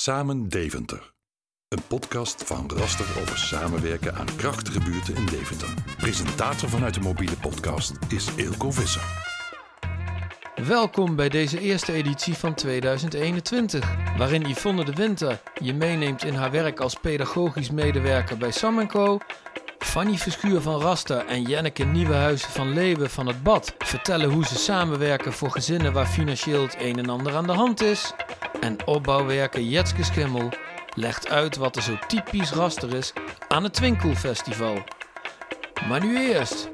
Samen Deventer. Een podcast van Raster over samenwerken aan krachtige buurten in Deventer. Presentator vanuit de mobiele podcast is Eelco Visser. Welkom bij deze eerste editie van 2021, waarin Yvonne de Winter je meeneemt in haar werk als pedagogisch medewerker bij Sam Co. Fanny Verschuur van Raster en Jenneke Nieuwenhuizen van Leeuwen van het Bad vertellen hoe ze samenwerken voor gezinnen waar financieel het een en ander aan de hand is. En opbouwwerker Jetske Schimmel legt uit wat er zo typisch Raster is aan het Twinkelfestival. Maar nu eerst.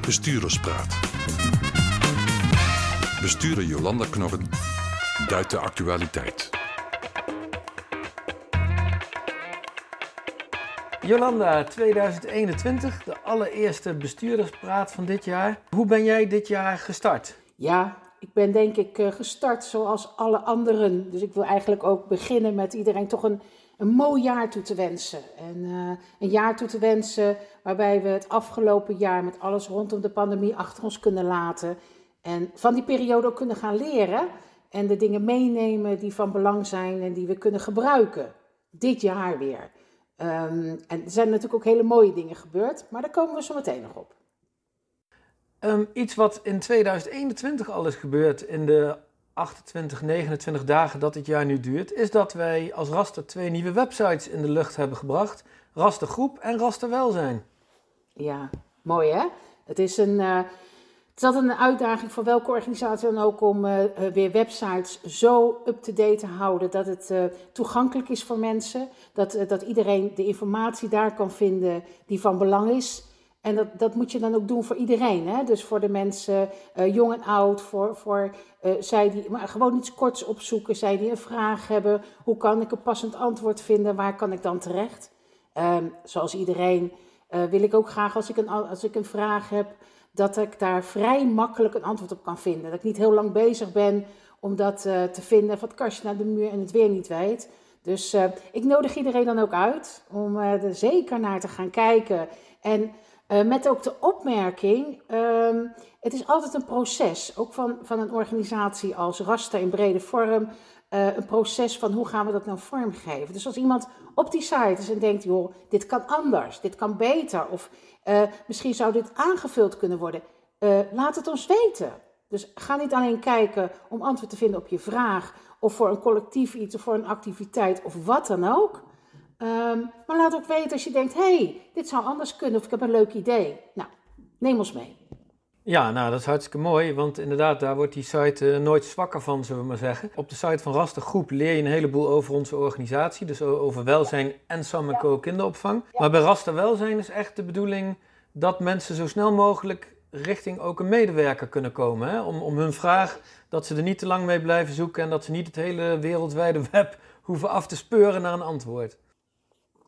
Bestuurderspraat. Bestuurder Jolanda Knorren duidt de actualiteit. Jolanda, 2021, de allereerste bestuurderspraat van dit jaar. Hoe ben jij dit jaar gestart? Ja, ik ben denk ik eh, gestart zoals alle anderen. Dus ik wil eigenlijk ook beginnen met iedereen toch een, een mooi jaar toe te wensen. En uh, een jaar toe te wensen waarbij we het afgelopen jaar met alles rondom de pandemie achter ons kunnen laten. En van die periode ook kunnen gaan leren en de dingen meenemen die van belang zijn en die we kunnen gebruiken. Dit jaar weer. Um, en er zijn natuurlijk ook hele mooie dingen gebeurd, maar daar komen we zo meteen nog op. Um, iets wat in 2021 al is gebeurd in de 28, 29 dagen dat dit jaar nu duurt, is dat wij als Raster twee nieuwe websites in de lucht hebben gebracht. Raster Groep en Raster Welzijn. Ja, mooi hè? Het is een... Uh, het is altijd een uitdaging voor welke organisatie dan ook om uh, weer websites zo up-to-date te houden dat het uh, toegankelijk is voor mensen. Dat, dat iedereen de informatie daar kan vinden die van belang is. En dat, dat moet je dan ook doen voor iedereen. Hè? Dus voor de mensen, jong en oud, voor, voor zij die maar gewoon iets korts opzoeken, zij die een vraag hebben. Hoe kan ik een passend antwoord vinden? Waar kan ik dan terecht? Ehm, zoals iedereen wil ik ook graag als ik een, als ik een vraag heb dat ik daar vrij makkelijk een antwoord op kan vinden. Dat ik niet heel lang bezig ben om dat uh, te vinden van het kastje naar de muur en het weer niet weet. Dus uh, ik nodig iedereen dan ook uit om uh, er zeker naar te gaan kijken. En met ook de opmerking, ehm, het is altijd een proces, ook van, van een organisatie als Rasta in brede vorm, een proces van hoe gaan we dat nou vormgeven. Dus als iemand op die site is en denkt, joh, dit kan anders, dit kan beter, of uh, misschien zou dit aangevuld kunnen worden. Uh, laat het ons weten. Dus ga niet alleen kijken om antwoord te vinden op je vraag, of voor een collectief iets, of voor een activiteit, of wat dan ook. Um, maar laat ook weten als je denkt: hey, dit zou anders kunnen, of ik heb een leuk idee. Nou, neem ons mee. Ja, nou, dat is hartstikke mooi, want inderdaad, daar wordt die site uh, nooit zwakker van, zullen we maar zeggen. Op de site van Raster Groep leer je een heleboel over onze organisatie, dus over welzijn en Sam kinderopvang. Maar bij Raster Welzijn is echt de bedoeling dat mensen zo snel mogelijk richting ook een medewerker kunnen komen. Hè? Om, om hun vraag, dat ze er niet te lang mee blijven zoeken en dat ze niet het hele wereldwijde web hoeven af te speuren naar een antwoord.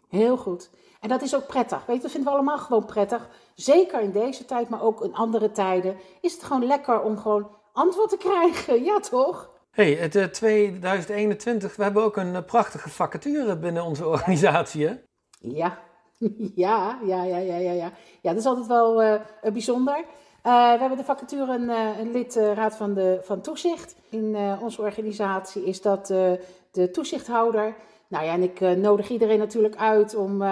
Heel goed. En dat is ook prettig. Weet je, dat vinden we allemaal gewoon prettig. Zeker in deze tijd, maar ook in andere tijden. Is het gewoon lekker om gewoon antwoord te krijgen. Ja, toch? hey, het uh, 2021, we hebben ook een uh, prachtige vacature binnen onze organisatie, hè? Ja, ja, ja, ja, ja, ja, ja. Ja, dat is altijd wel uh, bijzonder. We hebben de vacature een, een lid raad van, de, van toezicht. In onze organisatie is dat de toezichthouder. Nou ja, en ik nodig iedereen natuurlijk uit om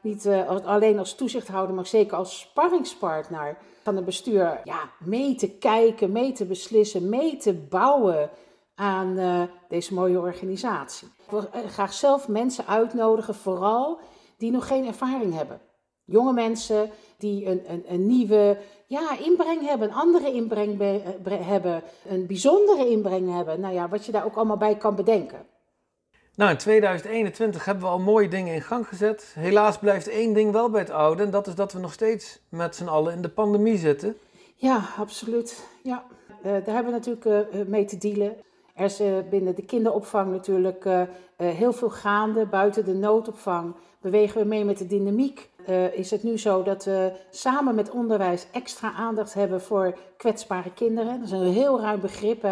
niet alleen als toezichthouder, maar zeker als sparringspartner van het bestuur ja, mee te kijken, mee te beslissen, mee te bouwen aan deze mooie organisatie. Ik wil graag zelf mensen uitnodigen, vooral die nog geen ervaring hebben. Jonge mensen die een, een, een nieuwe ja, inbreng hebben, een andere inbreng hebben, een bijzondere inbreng hebben. Nou ja, wat je daar ook allemaal bij kan bedenken. Nou, in 2021 hebben we al mooie dingen in gang gezet. Helaas blijft één ding wel bij het oude en dat is dat we nog steeds met z'n allen in de pandemie zitten. Ja, absoluut. Ja. Uh, daar hebben we natuurlijk uh, mee te dealen. Er is uh, binnen de kinderopvang natuurlijk heel veel gaande. Buiten de noodopvang bewegen we mee met de dynamiek. Is het nu zo dat we samen met onderwijs extra aandacht hebben voor kwetsbare kinderen? Dat is een heel ruim begrip?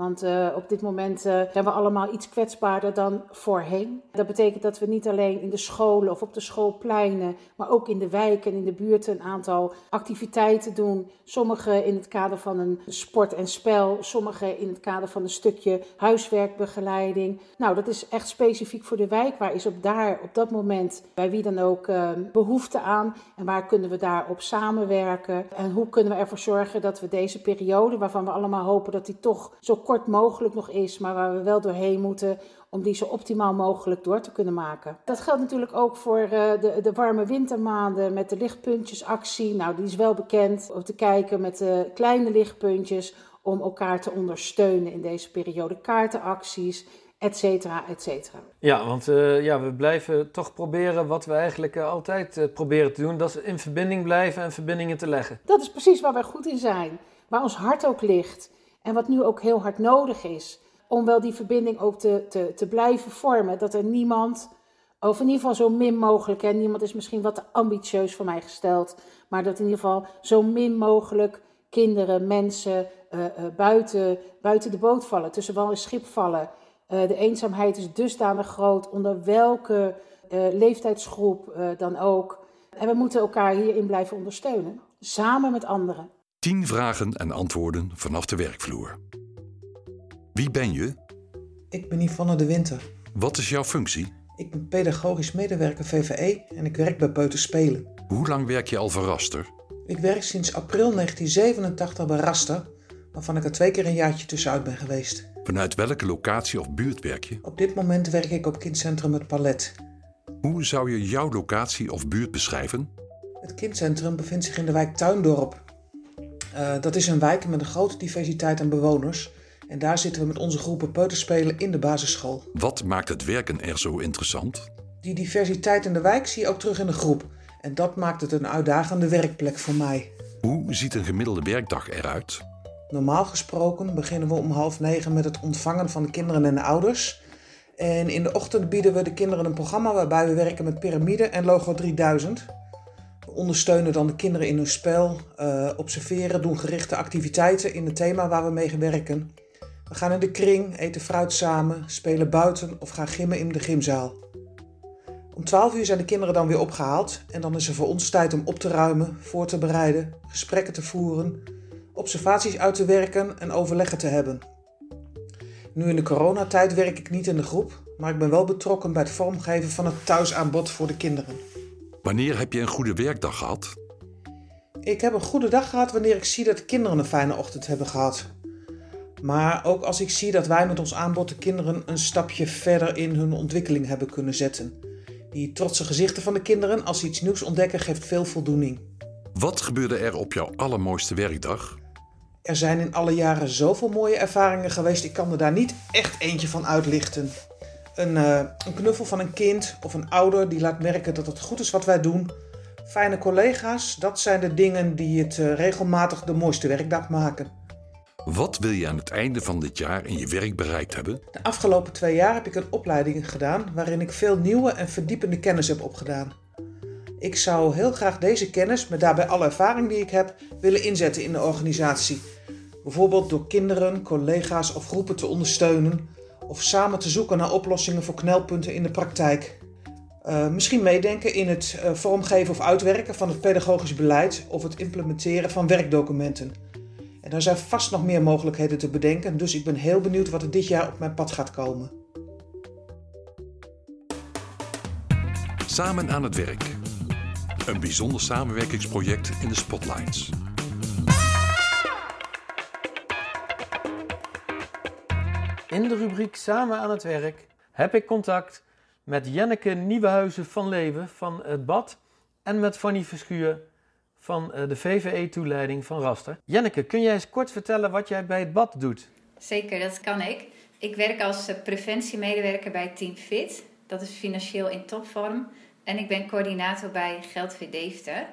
Want uh, op dit moment uh, zijn we allemaal iets kwetsbaarder dan voorheen. Dat betekent dat we niet alleen in de scholen of op de schoolpleinen, maar ook in de wijken en in de buurten een aantal activiteiten doen. Sommige in het kader van een sport en spel, sommige in het kader van een stukje huiswerkbegeleiding. Nou, dat is echt specifiek voor de wijk. Waar is op daar op dat moment bij wie dan ook uh, behoefte aan en waar kunnen we daarop samenwerken? En hoe kunnen we ervoor zorgen dat we deze periode, waarvan we allemaal hopen dat die toch zo mogelijk nog is, maar waar we wel doorheen moeten om die zo optimaal mogelijk door te kunnen maken. Dat geldt natuurlijk ook voor uh, de, de warme wintermaanden met de lichtpuntjesactie. Nou, die is wel bekend. Om te kijken met de kleine lichtpuntjes om elkaar te ondersteunen in deze periode. Kaartenacties, et cetera, et cetera. Ja, want uh, ja, we blijven toch proberen wat we eigenlijk uh, altijd uh, proberen te doen. Dat is in verbinding blijven en verbindingen te leggen. Dat is precies waar wij goed in zijn. Waar ons hart ook ligt. En wat nu ook heel hard nodig is. Om wel die verbinding ook te, te, te blijven vormen. Dat er niemand, of in ieder geval zo min mogelijk. En niemand is misschien wat te ambitieus voor mij gesteld. Maar dat in ieder geval zo min mogelijk kinderen, mensen buiten, buiten de boot vallen. Tussen wal en schip vallen. Uh, de eenzaamheid is dusdanig groot, onder welke leeftijdsgroep dan ook. En we moeten elkaar hierin blijven ondersteunen, samen met anderen. Tien vragen en antwoorden vanaf de werkvloer. Wie ben je? Ik ben Yvonne de Winter. Wat is jouw functie? Ik ben pedagogisch medewerker VVE en ik werk bij Peuterspelen. Hoe lang werk je al voor Raster? Ik werk sinds april 1987 bij Raster, waarvan ik er twee keer een jaartje tussenuit ben geweest. Vanuit welke locatie of buurt werk je? Op dit moment werk ik op kindcentrum Het Palet. Hoe zou je jouw locatie of buurt beschrijven? Het kindcentrum bevindt zich in de wijk Tuindorp. Uh, dat is een wijk met een grote diversiteit aan bewoners. En daar zitten we met onze groepen peuterspelen in de basisschool. Wat maakt het werken er zo interessant? Die diversiteit in de wijk zie je ook terug in de groep. En dat maakt het een uitdagende werkplek voor mij. Hoe ziet een gemiddelde werkdag eruit? Normaal gesproken beginnen we om half negen met het ontvangen van de kinderen en de ouders. En in de ochtend bieden we de kinderen een programma waarbij we werken met piramide en logo 3000. Ondersteunen dan de kinderen in hun spel, uh, observeren, doen gerichte activiteiten in het thema waar we mee werken. We gaan in de kring, eten fruit samen, spelen buiten of gaan gimmen in de gymzaal. Om 12 uur zijn de kinderen dan weer opgehaald en dan is er voor ons tijd om op te ruimen, voor te bereiden, gesprekken te voeren, observaties uit te werken en overleggen te hebben. Nu in de coronatijd werk ik niet in de groep, maar ik ben wel betrokken bij het vormgeven van het thuisaanbod voor de kinderen. Wanneer heb je een goede werkdag gehad? Ik heb een goede dag gehad wanneer ik zie dat de kinderen een fijne ochtend hebben gehad. Maar ook als ik zie dat wij met ons aanbod de kinderen een stapje verder in hun ontwikkeling hebben kunnen zetten. Die trotse gezichten van de kinderen als ze iets nieuws ontdekken geeft veel voldoening. Wat gebeurde er op jouw allermooiste werkdag? Er zijn in alle jaren zoveel mooie ervaringen geweest, ik kan er daar niet echt eentje van uitlichten. Een, uh, een knuffel van een kind of een ouder die laat merken dat het goed is wat wij doen. Fijne collega's, dat zijn de dingen die het uh, regelmatig de mooiste werkdag maken. Wat wil je aan het einde van dit jaar in je werk bereikt hebben? De afgelopen twee jaar heb ik een opleiding gedaan waarin ik veel nieuwe en verdiepende kennis heb opgedaan. Ik zou heel graag deze kennis, met daarbij alle ervaring die ik heb, willen inzetten in de organisatie. Bijvoorbeeld door kinderen, collega's of groepen te ondersteunen of samen te zoeken naar oplossingen voor knelpunten in de praktijk. Uh, misschien meedenken in het uh, vormgeven of uitwerken van het pedagogisch beleid of het implementeren van werkdocumenten. En daar zijn vast nog meer mogelijkheden te bedenken, dus ik ben heel benieuwd wat er dit jaar op mijn pad gaat komen. Samen aan het werk. Een bijzonder samenwerkingsproject in de Spotlights. In de rubriek Samen aan het werk heb ik contact met Jenneke Nieuwenhuizen van Leeuwen van het BAD en met Fanny Verschuur van eh, de VVE-toeleiding van Raster. Jenneke, kun jij eens kort vertellen wat jij bij het BAD doet? Zeker, dat kan ik. Ik werk als eh, preventiemedewerker bij Team Fit. Dat is financieel in topvorm. En ik ben coördinator bij Geldfit Deventer.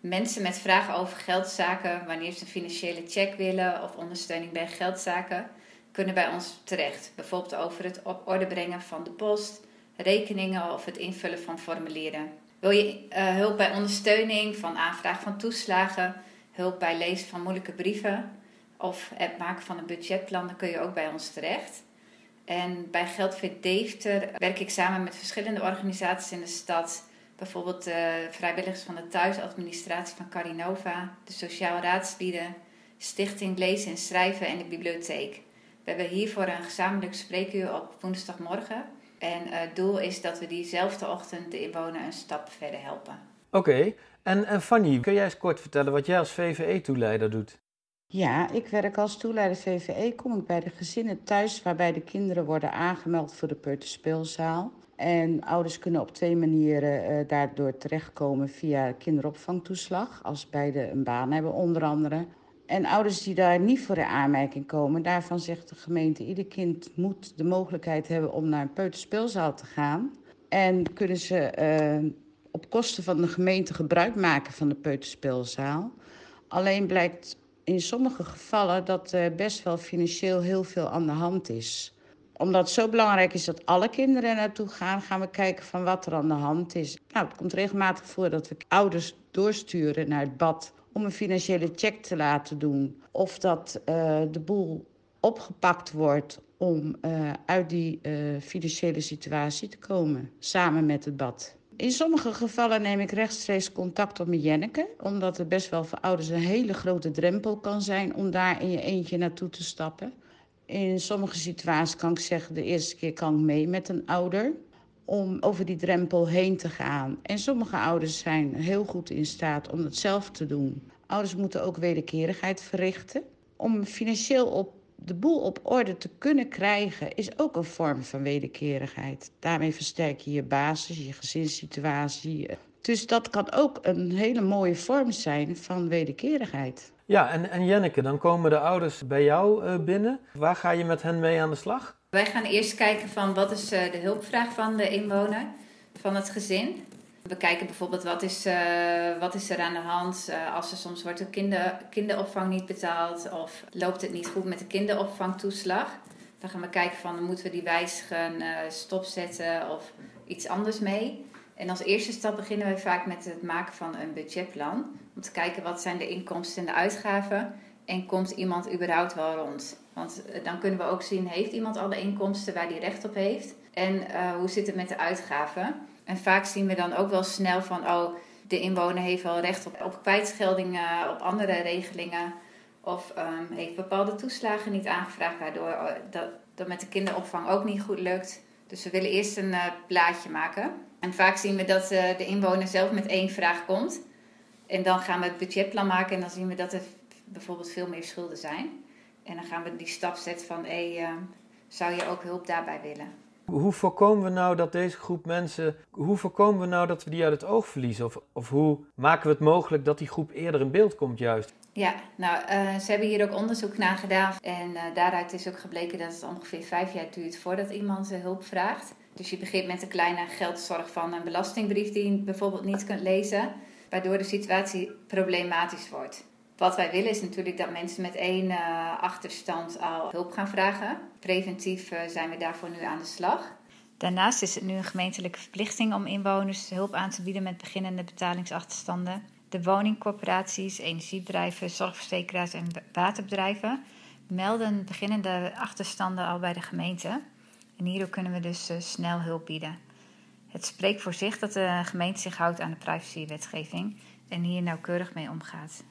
Mensen met vragen over geldzaken, wanneer ze een financiële check willen of ondersteuning bij geldzaken, kunnen bij ons terecht. Bijvoorbeeld over het op orde brengen van de post, rekeningen of het invullen van formulieren. Wil je uh, hulp bij ondersteuning van aanvraag van toeslagen, hulp bij lezen van moeilijke brieven of het maken van een budgetplan, dan kun je ook bij ons terecht. En bij Geldfit Deventer werk ik samen met verschillende organisaties in de stad. Bijvoorbeeld de vrijwilligers van de thuisadministratie van Carinova, de sociaal raadslieden, Stichting Lezen en Schrijven en de bibliotheek. We hebben hiervoor een gezamenlijk spreekuur op woensdagmorgen. En het doel is dat we diezelfde ochtend de inwoner een stap verder helpen. Oké, en, en Fanny, kun jij eens kort vertellen wat jij als VVE-toeleider doet? Ja, ik werk als toeleider VVE. Kom ik bij de gezinnen thuis waarbij de kinderen worden aangemeld voor de peuterspeelzaal. En ouders kunnen op twee manieren uh, daardoor terechtkomen via kinderopvangtoeslag, als beide een baan hebben onder andere. En ouders die daar niet voor de aanmerking komen, daarvan zegt de gemeente: ieder kind moet de mogelijkheid hebben om naar een peuterspeelzaal te gaan. En kunnen ze uh, op kosten van de gemeente gebruik maken van de peuterspeelzaal. Alleen blijkt in sommige gevallen dat er best wel financieel heel veel aan de hand is. Omdat het zo belangrijk is dat alle kinderen er naartoe gaan, gaan we kijken van wat er aan de hand is. Nou, het komt regelmatig voor dat we ouders doorsturen naar het bad om een financiële check te laten doen. Of dat uh, de boel opgepakt wordt om uh, uit die uh, financiële situatie te komen, samen met het bad. In sommige gevallen neem ik rechtstreeks contact op met Jenneke, omdat het best wel voor ouders een hele grote drempel kan zijn om daar in je eentje naartoe te stappen. In sommige situaties kan ik zeggen, de eerste keer kan ik mee met een ouder om over die drempel heen te gaan. En sommige ouders zijn heel goed in staat om het zelf te doen. Ouders moeten ook wederkerigheid verrichten. Om financieel op de boel op orde te kunnen krijgen, is ook een vorm van wederkerigheid. Daarmee versterk je je basis, je gezinssituatie. Dus dat kan ook een hele mooie vorm zijn van wederkerigheid. Ja, en, en Jenneke, dan komen de ouders bij jou uh, binnen. Waar ga je met hen mee aan de slag? Wij gaan eerst kijken van wat is uh, de hulpvraag van de inwoner, van het gezin. We kijken bijvoorbeeld wat is, uh, wat is er aan de hand uh, als er soms wordt de kinder, kinderopvang niet betaald of loopt het niet goed met de kinderopvangtoeslag. Dan gaan we kijken van moeten we die wijzigen, stopzetten of iets anders mee. En als eerste stap beginnen we vaak met het maken van een budgetplan. Om te kijken wat zijn de inkomsten en de uitgaven en komt iemand überhaupt wel rond. Want dan kunnen we ook zien, heeft iemand alle inkomsten waar die recht op heeft? En hoe zit het met de uitgaven? En vaak zien we dan ook wel snel van, oh, de inwoner heeft wel recht op, op kwijtscheldingen, op andere regelingen. Of um, heeft bepaalde toeslagen niet aangevraagd, waardoor uh, dat, dat met de kinderopvang ook niet goed lukt. Dus we willen eerst een plaatje maken. En vaak zien we dat de inwoner zelf met één vraag komt. En dan gaan we het budgetplan maken en dan zien we dat er bijvoorbeeld veel meer schulden zijn. En dan gaan we die stap zetten van, hé, hey, zou je ook hulp daarbij willen? Hoe voorkomen we nou dat deze groep mensen, hoe voorkomen we nou dat we die uit het oog verliezen? Of, of hoe maken we het mogelijk dat die groep eerder in beeld komt juist? Ja, nou, uh, ze hebben hier ook onderzoek naar gedaan. En uh, daaruit is ook gebleken dat het ongeveer vijf jaar duurt voordat iemand uh, hulp vraagt. Dus je begint met een kleine geldzorg van een belastingbrief die je bijvoorbeeld niet kunt lezen. Waardoor de situatie problematisch wordt. Wat wij willen is natuurlijk dat mensen met één uh, achterstand al hulp gaan vragen. Preventief uh, zijn we daarvoor nu aan de slag. Daarnaast is het nu een gemeentelijke verplichting om inwoners hulp aan te bieden met beginnende betalingsachterstanden. De woningcorporaties, energiebedrijven, zorgverzekeraars en waterbedrijven melden beginnende achterstanden al bij de gemeente. En hierdoor kunnen we dus uh, snel hulp bieden. Het spreekt voor zich dat de gemeente zich houdt aan de privacywetgeving en hier nauwkeurig mee omgaat.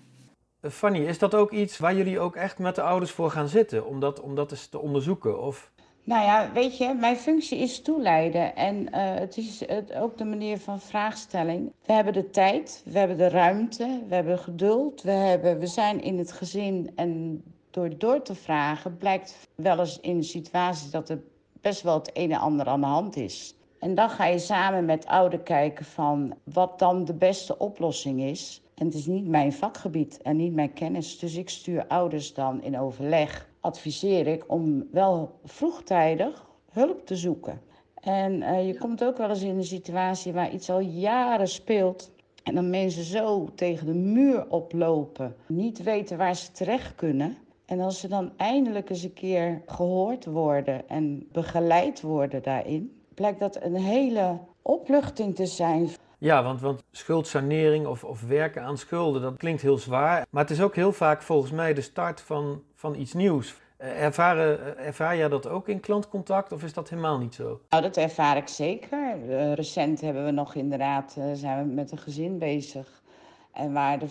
Fanny, is dat ook iets waar jullie ook echt met de ouders voor gaan zitten, om dat, om dat eens te onderzoeken? Of... Nou ja, weet je, mijn functie is toeleiden en uh, het is het, ook de manier van vraagstelling. We hebben de tijd, we hebben de ruimte, we hebben geduld, we, hebben, we zijn in het gezin en door door te vragen blijkt wel eens in situaties dat er best wel het een en ander aan de hand is. En dan ga je samen met ouderen kijken van wat dan de beste oplossing is. En het is niet mijn vakgebied en niet mijn kennis. Dus ik stuur ouders dan in overleg, adviseer ik om wel vroegtijdig hulp te zoeken. En uh, je komt ook wel eens in een situatie waar iets al jaren speelt. En dan mensen zo tegen de muur oplopen, niet weten waar ze terecht kunnen. En als ze dan eindelijk eens een keer gehoord worden en begeleid worden daarin, blijkt dat een hele opluchting te zijn. Ja, want, want schuldsanering of, of werken aan schulden, dat klinkt heel zwaar. Maar het is ook heel vaak volgens mij de start van, van iets nieuws. Eh, ervaren, eh, ervaar jij dat ook in klantcontact of is dat helemaal niet zo? Nou, dat ervaar ik zeker. Uh, recent hebben we nog inderdaad, zijn we met een gezin bezig. En waar de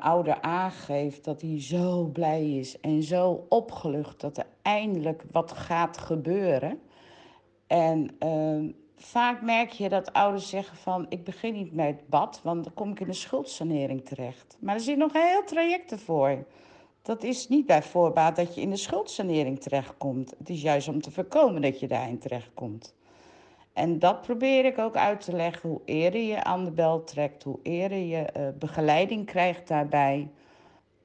ouder aangeeft dat hij zo blij is en zo opgelucht dat er eindelijk wat gaat gebeuren. En uh, vaak merk je dat ouders zeggen van ik begin niet met bad, want dan kom ik in de schuldsanering terecht. Maar er zit nog een heel traject ervoor. Dat is niet bij voorbaat dat je in de schuldsanering terechtkomt. Het is juist om te voorkomen dat je daarin terechtkomt. En dat probeer ik ook uit te leggen. Hoe eerder je aan de bel trekt, hoe eerder je uh, begeleiding krijgt daarbij.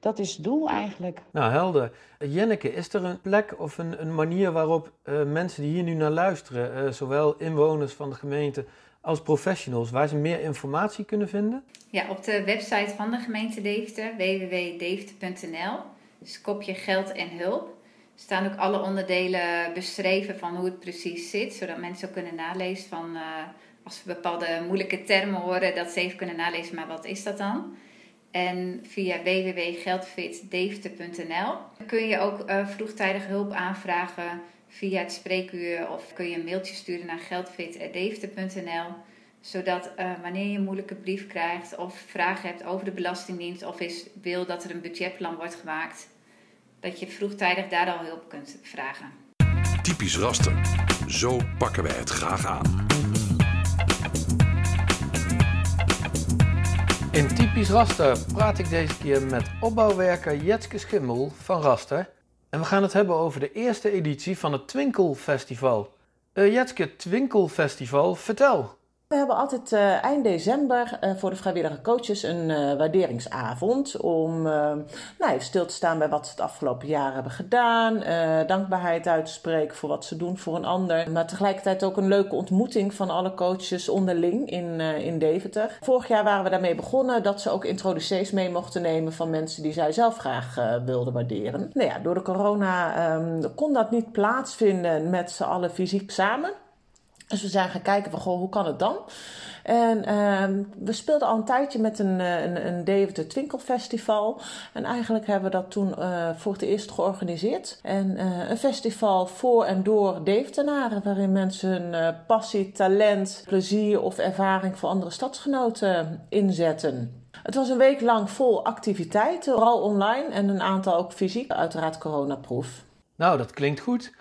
Dat is het doel eigenlijk. Nou, helder. Jenneke, is er een plek of een, een manier waarop uh, mensen die hier nu naar luisteren, uh, zowel inwoners van de gemeente als professionals, waar ze meer informatie kunnen vinden? Ja, op de website van de gemeente Deventer, www.deventer.nl, dus kopje geld en hulp staan ook alle onderdelen beschreven van hoe het precies zit, zodat mensen ook kunnen nalezen van uh, als we bepaalde moeilijke termen horen, dat ze even kunnen nalezen, maar wat is dat dan? En via www.geldfitdeventer.nl kun je ook uh, vroegtijdig hulp aanvragen via het spreekuur of kun je een mailtje sturen naar geldfit.deventer.nl zodat uh, wanneer je een moeilijke brief krijgt of vragen hebt over de Belastingdienst of is, wil dat er een budgetplan wordt gemaakt, dat je vroegtijdig daar al hulp kunt vragen. Typisch raster. Zo pakken wij het graag aan. In Typisch Raster praat ik deze keer met opbouwwerker Jetske Schimmel van Raster. En we gaan het hebben over de eerste editie van het Twinkelfestival. Uh, Jetske, Twinkelfestival, vertel. We hebben altijd uh, eind december uh, voor de vrijwillige coaches een uh, waarderingsavond. Om nou, stil te staan bij wat ze het afgelopen jaar hebben gedaan. dankbaarheid uit te spreken voor wat ze doen voor een ander. Maar tegelijkertijd ook een leuke ontmoeting van alle coaches onderling in, in Deventer. Vorig jaar waren we daarmee begonnen dat ze ook introducees mee mochten nemen van mensen die zij zelf graag wilden waarderen. Nou ja, door de corona um, kon dat niet plaatsvinden met z'n allen fysiek samen. Dus we zijn gaan kijken van, goh, hoe kan het dan? En uh, we speelden al een tijdje met een, een, een Deventer Twinkelfestival. En eigenlijk hebben we dat toen uh, voor het eerst georganiseerd. En uh, een festival voor en door Deventenaren, waarin mensen hun passie, talent, plezier of ervaring voor andere stadsgenoten inzetten. Het was een week lang vol activiteiten, vooral online en een aantal ook fysiek, uiteraard coronaproof. Nou, dat klinkt goed.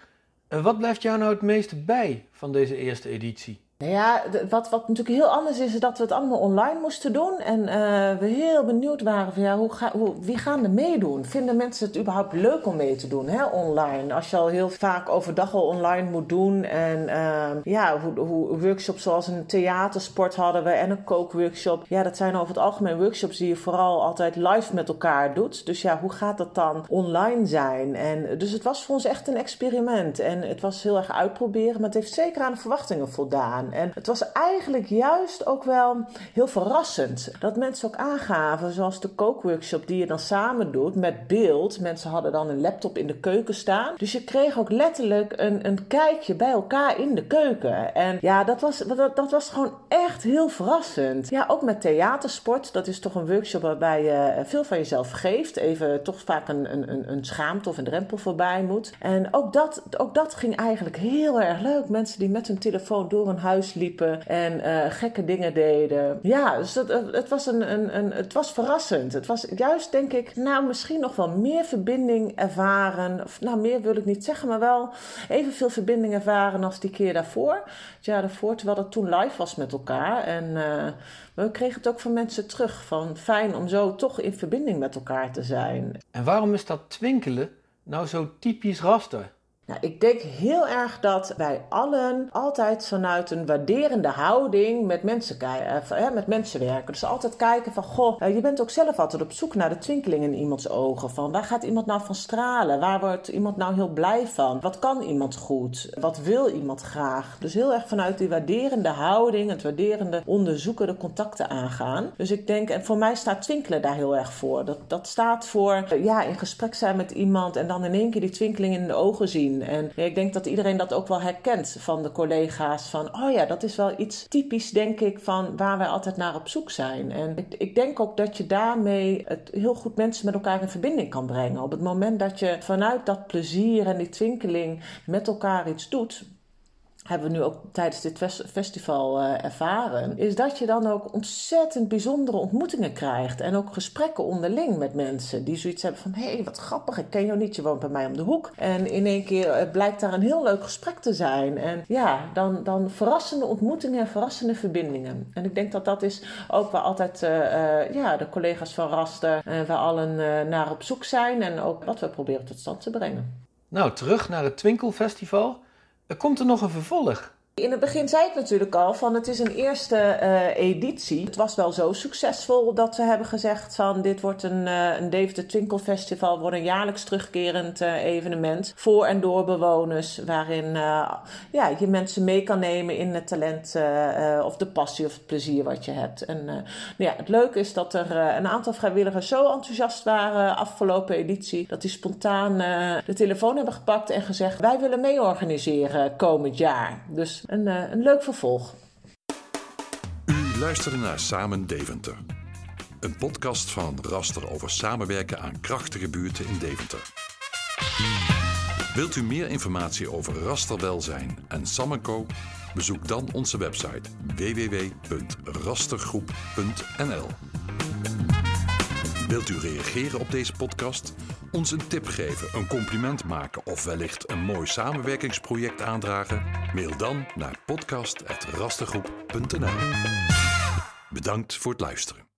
Wat blijft jou nou het meeste bij van deze eerste editie? Nou ja, wat, wat natuurlijk heel anders is, is dat we het allemaal online moesten doen. En uh, we heel benieuwd waren van ja, hoe ga, hoe, wie gaan er meedoen? Vinden mensen het überhaupt leuk om mee te doen, hè, online? Als je al heel vaak overdag al online moet doen. En uh, ja, hoe, hoe workshops zoals een theatersport hadden we en een kookworkshop. Ja, dat zijn over het algemeen workshops die je vooral altijd live met elkaar doet. Dus ja, hoe gaat dat dan online zijn? En dus het was voor ons echt een experiment. En het was heel erg uitproberen, maar het heeft zeker aan de verwachtingen voldaan. En het was eigenlijk juist ook wel heel verrassend. Dat mensen ook aangaven, zoals de kookworkshop die je dan samen doet met beeld. Mensen hadden dan een laptop in de keuken staan. Dus je kreeg ook letterlijk een, een kijkje bij elkaar in de keuken. En ja, dat was, dat, dat was gewoon echt heel verrassend. Ja, ook met theatersport. Dat is toch een workshop waarbij je veel van jezelf geeft. Even toch vaak een, een, een schaamte of een drempel voorbij moet. En ook dat, ook dat ging eigenlijk heel erg leuk. Mensen die met hun telefoon door een huis liepen en uh, gekke dingen deden. Ja, dus dat, het, was een, een, een, het was verrassend. Het was juist, denk ik, nou misschien nog wel meer verbinding ervaren. Of nou, meer wil ik niet zeggen, maar wel evenveel verbinding ervaren als die keer daarvoor. Het jaar daarvoor, terwijl dat toen live was met elkaar. En uh, we kregen het ook van mensen terug. Van fijn om zo toch in verbinding met elkaar te zijn. En waarom is dat twinkelen nou zo typisch raster? Nou, ik denk heel erg dat wij allen altijd vanuit een waarderende houding met mensen, uh, met mensen werken. Dus altijd kijken van, goh, uh, je bent ook zelf altijd op zoek naar de twinkeling in iemands ogen. Van waar gaat iemand nou van stralen? Waar wordt iemand nou heel blij van? Wat kan iemand goed? Wat wil iemand graag? Dus heel erg vanuit die waarderende houding, het waarderende onderzoeken, de contacten aangaan. Dus ik denk, en voor mij staat twinkelen daar heel erg voor. Dat, dat staat voor, uh, ja, in gesprek zijn met iemand en dan in één keer die twinkeling in de ogen zien. En ik denk dat iedereen dat ook wel herkent van de collega's. Van, oh ja, dat is wel iets typisch, denk ik, van waar wij altijd naar op zoek zijn. En ik, ik denk ook dat je daarmee het heel goed mensen met elkaar in verbinding kan brengen. Op het moment dat je vanuit dat plezier en die twinkeling met elkaar iets doet, hebben we nu ook tijdens dit festival uh, ervaren, is dat je dan ook ontzettend bijzondere ontmoetingen krijgt. En ook gesprekken onderling met mensen die zoiets hebben van: hé, hey, wat grappig, ik ken jou niet, je woont bij mij om de hoek. En in één keer uh, blijkt daar een heel leuk gesprek te zijn. En ja, dan, dan verrassende ontmoetingen en verrassende verbindingen. En ik denk dat dat is ook waar altijd uh, ja, de collega's van Raster, we allen naar op zoek zijn en ook wat we proberen tot stand te brengen. Nou, terug naar het Twinkelfestival. Komt er nog een vervolg? In het begin zei ik natuurlijk al van het is een eerste uh, editie. Het was wel zo succesvol dat we hebben gezegd van dit wordt een, uh, een Deventer Twinkle Festival, wordt een jaarlijks terugkerend uh, evenement voor en door bewoners, waarin ja, je mensen mee kan nemen in het talent of de passie of het plezier wat je hebt. En nou ja, het leuke is dat er een aantal vrijwilligers zo enthousiast waren afgelopen editie, dat die spontaan de telefoon hebben gepakt en gezegd wij willen mee organiseren komend jaar. Dus een, uh, een leuk vervolg. U luisterde naar Samen Deventer. Een podcast van Raster over samenwerken aan krachtige buurten in Deventer. Wilt u meer informatie over rasterwelzijn en Samenco? Bezoek dan onze website www.rastergroep.nl. Wilt u reageren op deze podcast? Ons een tip geven, een compliment maken of wellicht een mooi samenwerkingsproject aandragen? Mail dan naar podcast.rastergroep.nl. Bedankt voor het luisteren.